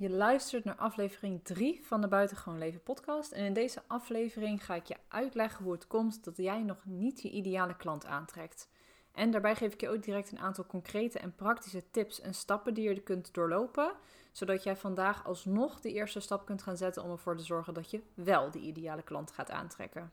Je luistert naar aflevering 3 van de Buitengewoon Leven podcast. En in deze aflevering ga ik je uitleggen hoe het komt dat jij nog niet je ideale klant aantrekt. En daarbij geef ik je ook direct een aantal concrete en praktische tips en stappen die je kunt doorlopen, zodat jij vandaag alsnog de eerste stap kunt gaan zetten om ervoor te zorgen dat je wel de ideale klant gaat aantrekken.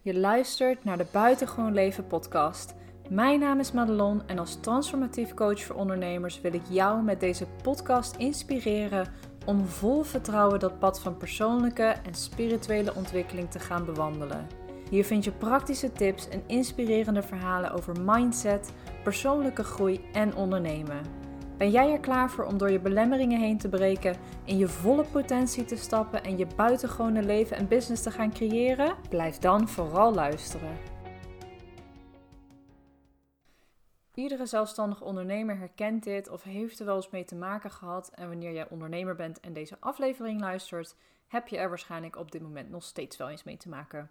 Je luistert naar de Buitengewoon Leven podcast. Mijn naam is Madelon en als transformatief coach voor ondernemers wil ik jou met deze podcast inspireren om vol vertrouwen dat pad van persoonlijke en spirituele ontwikkeling te gaan bewandelen. Hier vind je praktische tips en inspirerende verhalen over mindset, persoonlijke groei en ondernemen. Ben jij er klaar voor om door je belemmeringen heen te breken, in je volle potentie te stappen en je buitengewone leven en business te gaan creëren? Blijf dan vooral luisteren. Iedere zelfstandig ondernemer herkent dit of heeft er wel eens mee te maken gehad. En wanneer jij ondernemer bent en deze aflevering luistert, heb je er waarschijnlijk op dit moment nog steeds wel eens mee te maken.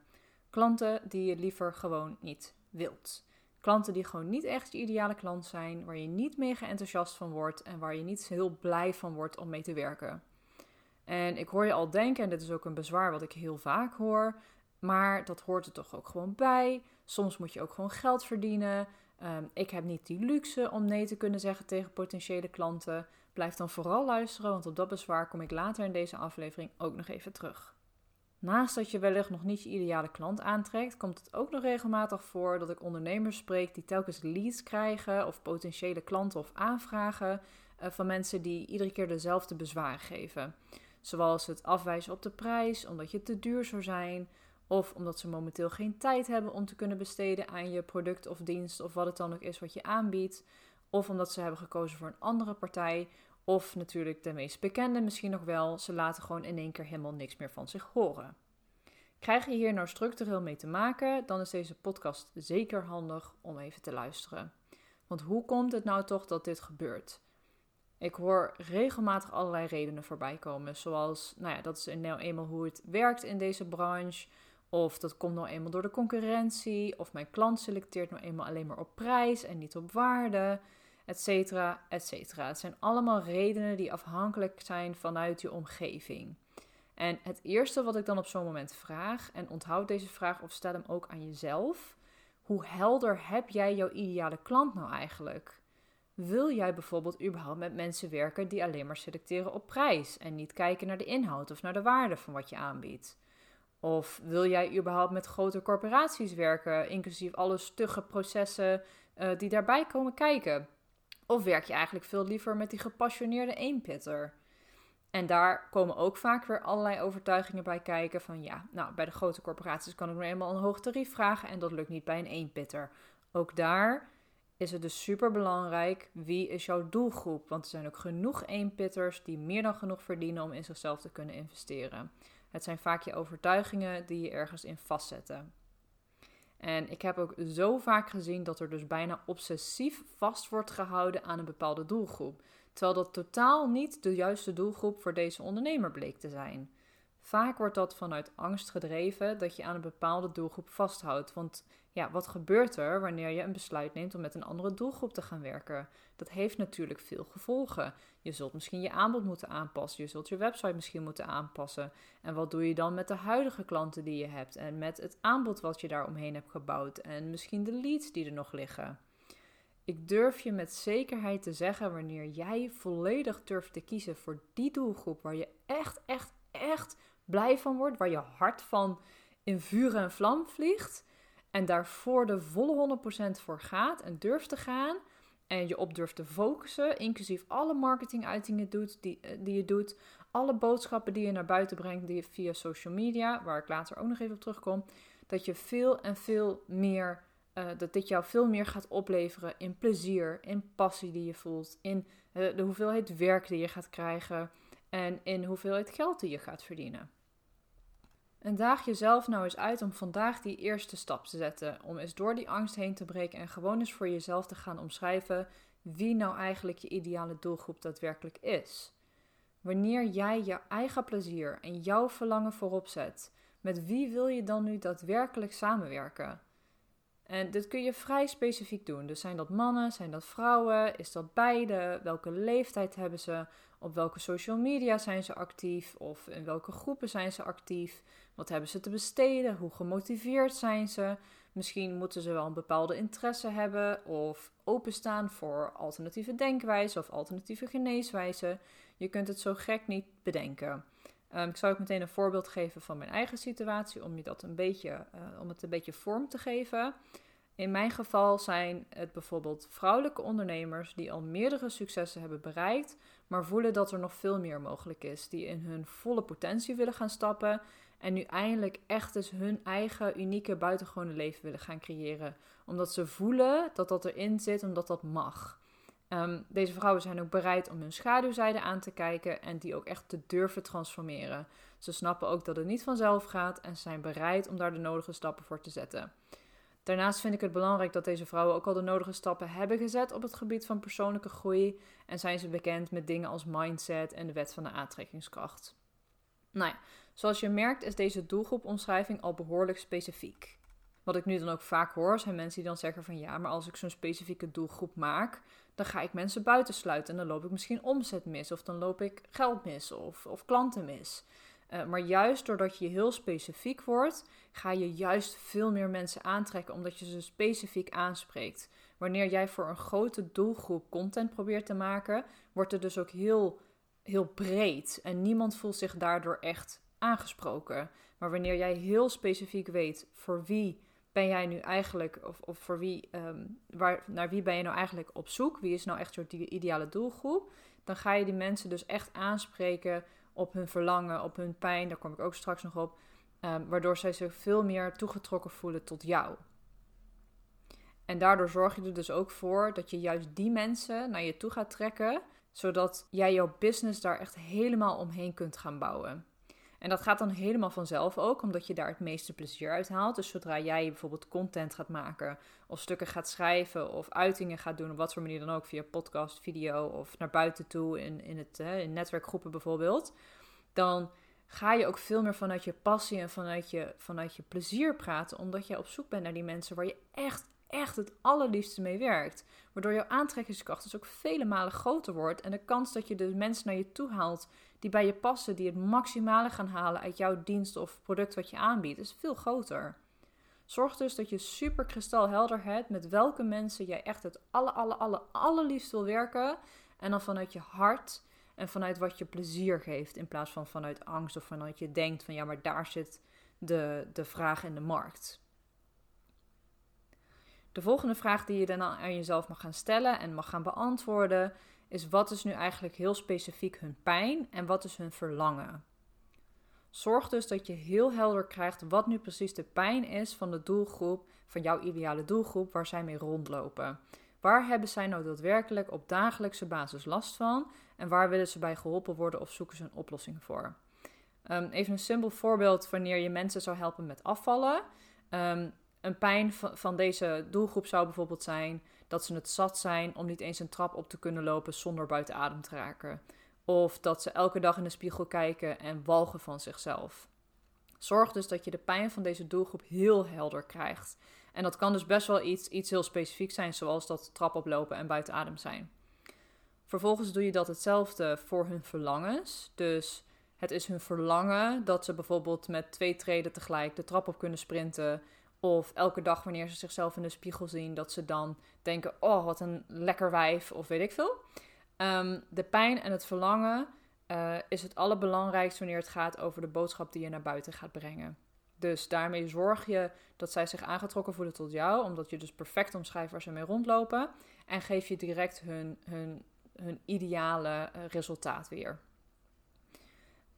Klanten die je liever gewoon niet wilt. Klanten die gewoon niet echt je ideale klant zijn, waar je niet mega enthousiast van wordt en waar je niet heel blij van wordt om mee te werken. En ik hoor je al denken, en dit is ook een bezwaar wat ik heel vaak hoor, maar dat hoort er toch ook gewoon bij. Soms moet je ook gewoon geld verdienen. Ehm, ik heb niet die luxe om nee te kunnen zeggen tegen potentiële klanten. Blijf dan vooral luisteren, want op dat bezwaar kom ik later in deze aflevering ook nog even terug. Naast dat je wellicht nog niet je ideale klant aantrekt, komt het ook nog regelmatig voor dat ik ondernemers spreek die telkens leads krijgen of potentiële klanten of aanvragen uh, van mensen die iedere keer dezelfde bezwaren geven. Zoals het afwijzen op de prijs omdat je te duur zou zijn, of omdat ze momenteel geen tijd hebben om te kunnen besteden aan je product of dienst of wat het dan ook is wat je aanbiedt. Of omdat ze hebben gekozen voor een andere partij. Of natuurlijk de meest bekende misschien nog wel, ze laten gewoon in één keer helemaal niks meer van zich horen. Krijg je hier nou structureel mee te maken, dan is deze podcast zeker handig om even te luisteren. Want hoe komt het nou toch dat dit gebeurt? Ik hoor regelmatig allerlei redenen voorbij komen, zoals, nou ja, dat is nou eenmaal hoe het werkt in deze branche. Of dat komt nou eenmaal door de concurrentie. Of mijn klant selecteert nou eenmaal alleen maar op prijs en niet op waarde. Etcetera, etcetera. Het zijn allemaal redenen die afhankelijk zijn vanuit je omgeving. En het eerste wat ik dan op zo'n moment vraag, en onthoud deze vraag of stel hem ook aan jezelf. Hoe helder heb jij jouw ideale klant nou eigenlijk? Wil jij bijvoorbeeld überhaupt met mensen werken die alleen maar selecteren op prijs en niet kijken naar de inhoud of naar de waarde van wat je aanbiedt? Of wil jij überhaupt met grote corporaties werken, inclusief alle stugge processen uh, die daarbij komen kijken? Of werk je eigenlijk veel liever met die gepassioneerde eenpitter? En daar komen ook vaak weer allerlei overtuigingen bij kijken van ja, nou bij de grote corporaties kan ik nu eenmaal een hoog tarief vragen en dat lukt niet bij een eenpitter. Ook daar is het dus super belangrijk wie is jouw doelgroep, want er zijn ook genoeg eenpitters die meer dan genoeg verdienen om in zichzelf te kunnen investeren. Het zijn vaak je overtuigingen die je ergens in vastzetten. En ik heb ook zo vaak gezien dat er dus bijna obsessief vast wordt gehouden aan een bepaalde doelgroep. Terwijl dat totaal niet de juiste doelgroep voor deze ondernemer bleek te zijn. Vaak wordt dat vanuit angst gedreven dat je aan een bepaalde doelgroep vasthoudt. Want ja, wat gebeurt er wanneer je een besluit neemt om met een andere doelgroep te gaan werken? Dat heeft natuurlijk veel gevolgen. Je zult misschien je aanbod moeten aanpassen, je zult je website misschien moeten aanpassen. En wat doe je dan met de huidige klanten die je hebt en met het aanbod wat je daar omheen hebt gebouwd en misschien de leads die er nog liggen? Ik durf je met zekerheid te zeggen wanneer jij volledig durft te kiezen voor die doelgroep waar je echt, echt, echt blij van wordt, waar je hart van in vuur en vlam vliegt en daarvoor de volle 100% voor gaat en durft te gaan en je op durft te focussen, inclusief alle marketinguitingen doet die, eh, die je doet, alle boodschappen die je naar buiten brengt die via social media, waar ik later ook nog even op terugkom, dat je veel en veel meer, uh, dat dit jou veel meer gaat opleveren in plezier, in passie die je voelt, in uh, de hoeveelheid werk die je gaat krijgen en in hoeveelheid geld die je gaat verdienen. En daag jezelf nou eens uit om vandaag die eerste stap te zetten. Om eens door die angst heen te breken en gewoon eens voor jezelf te gaan omschrijven wie nou eigenlijk je ideale doelgroep daadwerkelijk is. Wanneer jij je eigen plezier en jouw verlangen voorop zet, met wie wil je dan nu daadwerkelijk samenwerken? En dit kun je vrij specifiek doen. Dus zijn dat mannen, zijn dat vrouwen, is dat beide? Welke leeftijd hebben ze? Op welke social media zijn ze actief? Of in welke groepen zijn ze actief? Wat hebben ze te besteden? Hoe gemotiveerd zijn ze? Misschien moeten ze wel een bepaalde interesse hebben of openstaan voor alternatieve denkwijzen of alternatieve geneeswijzen. Je kunt het zo gek niet bedenken. Um, ik zal ook meteen een voorbeeld geven van mijn eigen situatie om je dat een beetje, uh, om het een beetje vorm te geven. In mijn geval zijn het bijvoorbeeld vrouwelijke ondernemers die al meerdere successen hebben bereikt, maar voelen dat er nog veel meer mogelijk is, die in hun volle potentie willen gaan stappen en nu eindelijk echt eens hun eigen unieke buitengewone leven willen gaan creëren. Omdat ze voelen dat dat erin zit, omdat dat mag. Um, deze vrouwen zijn ook bereid om hun schaduwzijde aan te kijken en die ook echt te durven transformeren. Ze snappen ook dat het niet vanzelf gaat en zijn bereid om daar de nodige stappen voor te zetten. Daarnaast vind ik het belangrijk dat deze vrouwen ook al de nodige stappen hebben gezet op het gebied van persoonlijke groei en zijn ze bekend met dingen als mindset en de wet van de aantrekkingskracht. Nou ja, zoals je merkt is deze doelgroepomschrijving al behoorlijk specifiek. Wat ik nu dan ook vaak hoor, zijn mensen die dan zeggen van ja, maar als ik zo'n specifieke doelgroep maak, dan ga ik mensen buitensluiten en dan loop ik misschien omzet mis of dan loop ik geld mis of, of klanten mis. Uh, maar juist doordat je heel specifiek wordt, ga je juist veel meer mensen aantrekken omdat je ze specifiek aanspreekt. Wanneer jij voor een grote doelgroep content probeert te maken, wordt het dus ook heel, heel breed en niemand voelt zich daardoor echt aangesproken. Maar wanneer jij heel specifiek weet voor wie ben jij nu eigenlijk, of, of voor wie, ehm, waar, naar wie ben je nou eigenlijk op zoek? Wie is nou echt je ideale doelgroep? Dan ga je die mensen dus echt aanspreken op hun verlangen, op hun pijn. Daar kom ik ook straks nog op. Um, waardoor zij zich veel meer toegetrokken voelen tot jou. En daardoor zorg je er dus ook voor dat je juist die mensen naar je toe gaat trekken, zodat jij jouw business daar echt helemaal omheen kunt gaan bouwen. En dat gaat dan helemaal vanzelf ook, omdat je daar het meeste plezier uit haalt. Dus zodra jij bijvoorbeeld content gaat maken, of stukken gaat schrijven, of uitingen gaat doen, op wat voor manier dan ook, via podcast, video of naar buiten toe in, in, het, in netwerkgroepen bijvoorbeeld, dan ga je ook veel meer vanuit je passie en vanuit je, vanuit je plezier praten, omdat je op zoek bent naar die mensen waar je echt, echt het allerliefste mee werkt. Waardoor jouw aantrekkingskracht dus ook vele malen groter wordt en de kans dat je de mensen naar je toe haalt die bij je passen, die het maximale gaan halen uit jouw dienst of product wat je aanbiedt, is veel groter. Zorg dus dat je super kristalhelder hebt met welke mensen jij echt het alle, alle, alle, allerliefst wil werken. En dan vanuit je hart en vanuit wat je plezier geeft. In plaats van vanuit angst of vanuit je denkt van ja, maar daar zit de, de vraag in de markt. De volgende vraag die je dan aan jezelf mag gaan stellen en mag gaan beantwoorden is wat is nu eigenlijk heel specifiek hun pijn en wat is hun verlangen. Zorg dus dat je heel helder krijgt wat nu precies de pijn is van de doelgroep, van jouw ideale doelgroep waar zij mee rondlopen. Waar hebben zij nou daadwerkelijk op dagelijkse basis last van en waar willen ze bij geholpen worden of zoeken ze een oplossing voor? Um, even een simpel voorbeeld wanneer je mensen zou helpen met afvallen. Um, een pijn van, deze doelgroep zou bijvoorbeeld zijn dat ze het zat zijn om niet eens een trap op te kunnen lopen zonder buiten adem te raken. Of dat ze elke dag in de spiegel kijken en walgen van zichzelf. Zorg dus dat je de pijn van deze doelgroep heel helder krijgt. En dat kan dus best wel iets, iets heel specifiek zijn, zoals dat trap oplopen en buiten adem zijn. Vervolgens doe je dat hetzelfde voor hun verlangens. Dus het is hun verlangen dat ze bijvoorbeeld met twee treden tegelijk de trap op kunnen sprinten of elke dag wanneer ze zichzelf in de spiegel zien, dat ze dan denken: oh, wat een lekker wijf, of weet ik veel. Ehm, de pijn en het verlangen uh, is het allerbelangrijkste wanneer het gaat over de boodschap die je naar buiten gaat brengen. Dus daarmee zorg je dat zij zich aangetrokken voelen tot jou, omdat je dus perfect omschrijft waar ze mee rondlopen. En geef je direct hun, hun, hun ideale uh, resultaat weer.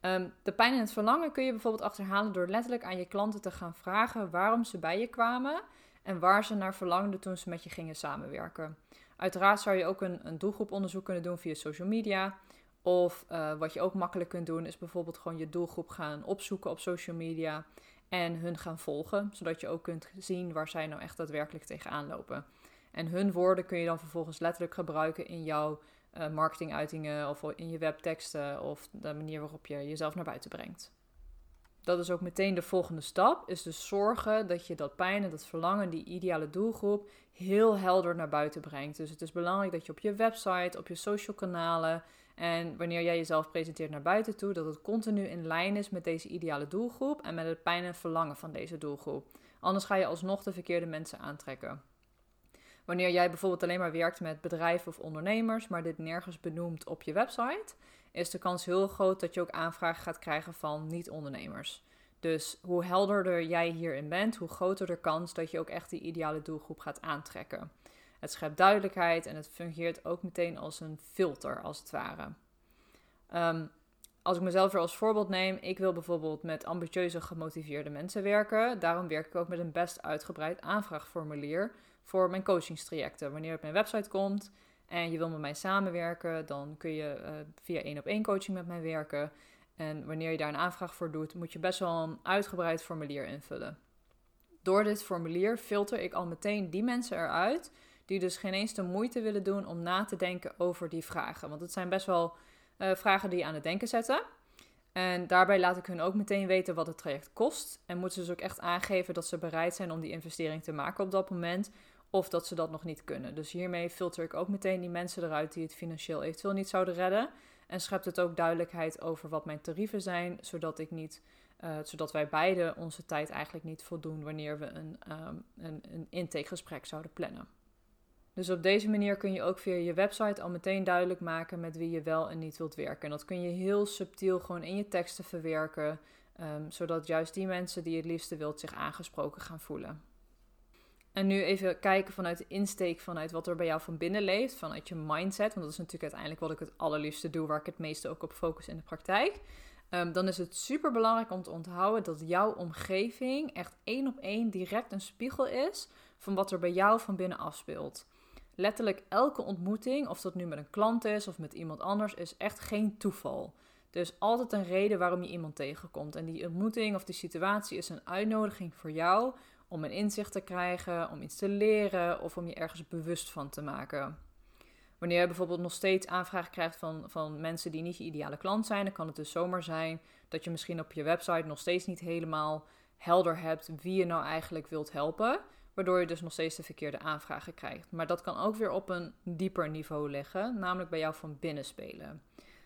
Ehm, de pijn en het verlangen kun je bijvoorbeeld achterhalen door letterlijk aan je klanten te gaan vragen waarom ze bij je kwamen en waar ze naar verlangden toen ze met je gingen samenwerken. Uiteraard zou je ook een, een doelgroeponderzoek kunnen doen via social media. Of uh, wat je ook makkelijk kunt doen, is bijvoorbeeld gewoon je doelgroep gaan opzoeken op social media en hun gaan volgen, zodat je ook kunt zien waar zij nou echt daadwerkelijk tegenaan lopen. En hun woorden kun je dan vervolgens letterlijk gebruiken in jouw uh, marketinguitingen of in je webteksten of de manier waarop je jezelf naar buiten brengt. dat is ook meteen de volgende stap, is dus zorgen dat je dat pijn en dat verlangen, die ideale doelgroep, heel helder naar buiten brengt. Dus het is belangrijk dat je op je website, op je social kanalen en wanneer jij jezelf presenteert naar buiten toe, dat het continu in lijn is met deze ideale doelgroep en met het pijn en verlangen van deze doelgroep. Anders ga je alsnog de verkeerde mensen aantrekken. Wanneer jij bijvoorbeeld alleen maar werkt met bedrijven of ondernemers, maar dit nergens benoemt op je website, is de kans heel groot dat je ook aanvragen gaat krijgen van niet-ondernemers. Dus hoe helderder jij hierin bent, hoe groter de kans dat je ook echt die ideale doelgroep gaat aantrekken. Het schept duidelijkheid en het fungeert ook meteen als een filter, als het ware. Ehm, als ik mezelf weer als voorbeeld neem, ik wil bijvoorbeeld met ambitieuze, gemotiveerde mensen werken. Daarom werk ik ook met een best uitgebreid aanvraagformulier voor mijn coachingstrajecten. Wanneer je op mijn website komt en je wil met mij samenwerken, dan kun je uh, via één op één coaching met mij werken. En wanneer je daar een aanvraag voor doet, moet je best wel een uitgebreid formulier invullen. Door dit formulier filter ik al meteen die mensen eruit die dus geen eens de moeite willen doen om na te denken over die vragen. Want het zijn best wel uh, vragen die je aan het denken zetten. En daarbij laat ik hun ook meteen weten wat het traject kost. En moeten ze dus ook echt aangeven dat ze bereid zijn om die investering te maken op dat moment. Of dat ze dat nog niet kunnen. Dus hiermee filter ik ook meteen die mensen eruit die het financieel eventueel niet zouden redden. En schept het ook duidelijkheid over wat mijn tarieven zijn, zodat ik niet. Uh, zodat wij beide onze tijd eigenlijk niet voldoen wanneer we een, um, een, een intakegesprek zouden plannen. Dus op deze manier kun je ook via je website al meteen duidelijk maken met wie je wel en niet wilt werken. En dat kun je heel subtiel gewoon in je teksten verwerken, um, zodat juist die mensen die je het liefste wilt zich aangesproken gaan voelen. En nu even kijken vanuit de insteek, vanuit wat er bij jou van binnen leeft, vanuit je mindset. Want dat is natuurlijk uiteindelijk wat ik het allerliefste doe, waar ik het meeste ook op focus in de praktijk. Um, dan is het super belangrijk om te onthouden dat jouw omgeving echt één op één direct een spiegel is van wat er bij jou van binnen afspeelt letterlijk elke ontmoeting, of dat nu met een klant is of met iemand anders, is echt geen toeval. Er is altijd een reden waarom je iemand tegenkomt. En die ontmoeting of die situatie is een uitnodiging voor jou om een inzicht te krijgen, om iets te leren of om je ergens bewust van te maken. Wanneer je bijvoorbeeld nog steeds aanvragen krijgt van, van mensen die niet je ideale klant zijn, dan kan het dus zomaar zijn dat je misschien op je website nog steeds niet helemaal helder hebt wie je nou eigenlijk wilt helpen waardoor je dus nog steeds de verkeerde aanvragen krijgt. Maar dat kan ook weer op een dieper niveau liggen, namelijk bij jou van binnen spelen.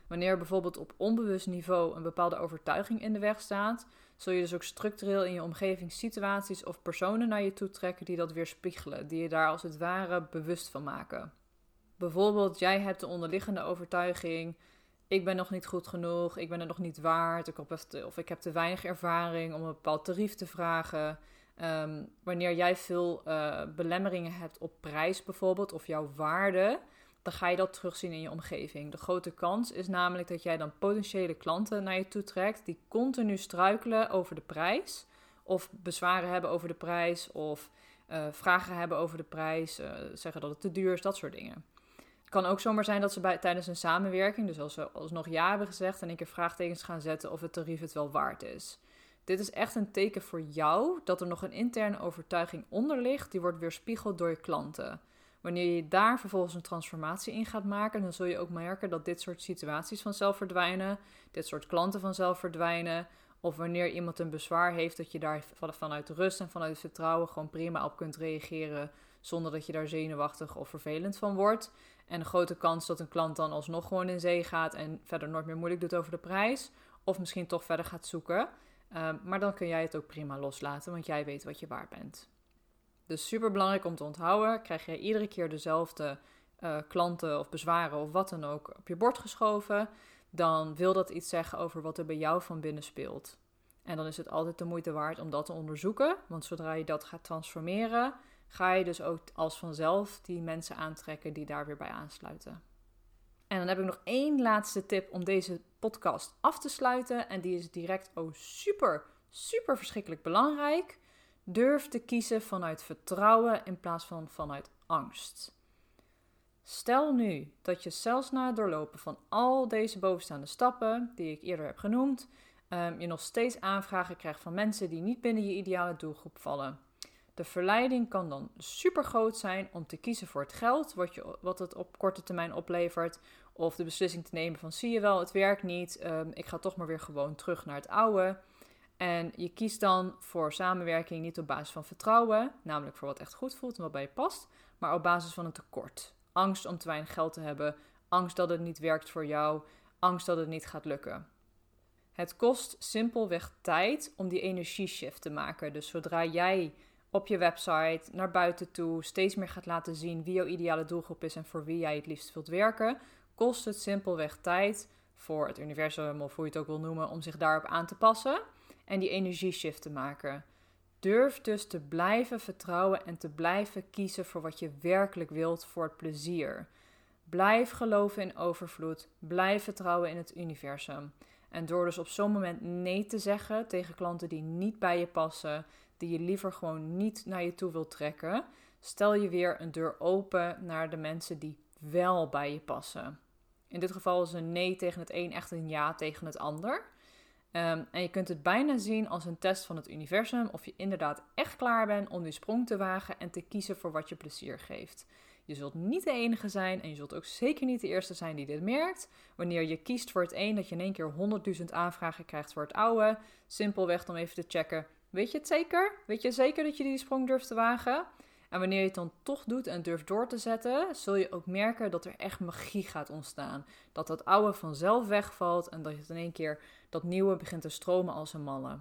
Wanneer bijvoorbeeld op onbewust niveau een bepaalde overtuiging in de weg staat, zul je dus ook structureel in je omgeving situaties of personen naar je toe trekken die dat weerspiegelen, die je daar als het ware bewust van maken. Bijvoorbeeld, jij hebt de onderliggende overtuiging: ik ben nog niet goed genoeg, ik ben het nog niet waard, ik of ik heb te weinig ervaring om een bepaald tarief te vragen. Ehm, wanneer jij veel uh, belemmeringen hebt op prijs bijvoorbeeld of jouw waarde, dan ga je dat terugzien in je omgeving. De grote kans is namelijk dat jij dan potentiële klanten naar je toe trekt die continu struikelen over de prijs of bezwaren hebben over de prijs of uh, vragen hebben over de prijs, uh, zeggen dat het te duur is, dat soort dingen. Het kan ook zomaar zijn dat ze bij, tijdens een samenwerking, dus als ze alsnog ja hebben gezegd, en een keer vraagtekens gaan zetten of het tarief het wel waard is. Dit is echt een teken voor jou dat er nog een interne overtuiging onder ligt, die wordt weerspiegeld door je klanten. Wanneer je daar vervolgens een transformatie in gaat maken, dan zul je ook merken dat dit soort situaties vanzelf verdwijnen, dit soort klanten vanzelf verdwijnen. Of wanneer iemand een bezwaar heeft, dat je daar vanuit rust en vanuit vertrouwen gewoon prima op kunt reageren, zonder dat je daar zenuwachtig of vervelend van wordt. En een grote kans dat een klant dan alsnog gewoon in zee gaat en verder nooit meer moeilijk doet over de prijs, of misschien toch verder gaat zoeken. Ehm, maar dan kun jij het ook prima loslaten, want jij weet wat je waard bent. Dus super belangrijk om te onthouden: krijg jij iedere keer dezelfde uh, klanten of bezwaren of wat dan ook op je bord geschoven, dan wil dat iets zeggen over wat er bij jou van binnen speelt. En dan is het altijd de moeite waard om dat te onderzoeken, want zodra je dat gaat transformeren, ga je dus ook als vanzelf die mensen aantrekken die daar weer bij aansluiten. En dan heb ik nog één laatste tip om deze podcast af te sluiten. En die is direct oh super, super verschrikkelijk belangrijk. Durf te kiezen vanuit vertrouwen in plaats van vanuit angst. Stel nu dat je zelfs na het doorlopen van al deze bovenstaande stappen, die ik eerder heb genoemd, um, je nog steeds aanvragen krijgt van mensen die niet binnen je ideale doelgroep vallen. De verleiding kan dan super groot zijn om te kiezen voor het geld, wat, je, wat het op korte termijn oplevert, of de beslissing te nemen van zie je wel, het werkt niet, um, ik ga toch maar weer gewoon terug naar het oude. En je kiest dan voor samenwerking niet op basis van vertrouwen, namelijk voor wat echt goed voelt en wat bij je past, maar op basis van een tekort. Angst om te weinig geld te hebben, angst dat het niet werkt voor jou, angst dat het niet gaat lukken. Het kost simpelweg tijd om die energieshift te maken. Dus zodra jij op je website naar buiten toe steeds meer gaat laten zien wie jouw ideale doelgroep is en voor wie jij het liefst wilt werken, kost het simpelweg tijd voor het universum of hoe je het ook wil noemen om zich daarop aan te passen en die energieshift te maken. Durf dus te blijven vertrouwen en te blijven kiezen voor wat je werkelijk wilt voor het plezier. Blijf geloven in overvloed. Blijf vertrouwen in het universum. En door dus op zo'n moment nee te zeggen tegen klanten die niet bij je passen, die je liever gewoon niet naar je toe wilt trekken, stel je weer een deur open naar de mensen die wel bij je passen. In dit geval is een nee tegen het een echt een ja tegen het ander. Ehm, en je kunt het bijna zien als een test van het universum of je inderdaad echt klaar bent om die sprong te wagen en te kiezen voor wat je plezier geeft. Je zult niet de enige zijn en je zult ook zeker niet de eerste zijn die dit merkt. Wanneer je kiest voor het een, dat je in één keer 100.000 aanvragen krijgt voor het oude. Simpelweg om even te checken: weet je het zeker? Weet je zeker dat je die sprong durft te wagen? En wanneer je het dan toch doet en durft door te zetten, zul je ook merken dat er echt magie gaat ontstaan. Dat dat oude vanzelf wegvalt en dat je in één keer dat nieuwe begint te stromen als een malle.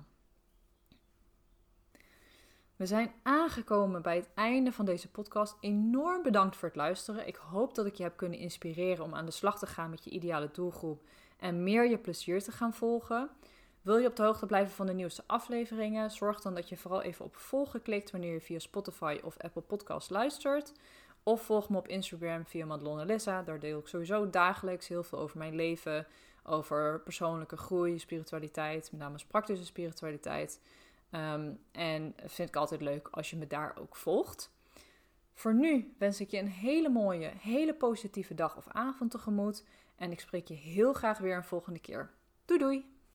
We zijn aangekomen bij het einde van deze podcast. Enorm bedankt voor het luisteren. Ik hoop dat ik je heb kunnen inspireren om aan de slag te gaan met je ideale doelgroep en meer je plezier te gaan volgen. Wil je op de hoogte blijven van de nieuwste afleveringen? Zorg dan dat je vooral even op volgen klikt wanneer je via Spotify of Apple Podcasts luistert. Of volg me op Instagram via Madelon Lissa. Daar deel ik sowieso dagelijks heel veel over mijn leven. Over persoonlijke groei, spiritualiteit, met name praktische spiritualiteit. Um, en vind ik altijd leuk als je me daar ook volgt. Voor nu wens ik je een hele mooie, hele positieve dag of avond tegemoet. En ik spreek je heel graag weer een volgende keer. Doei doei!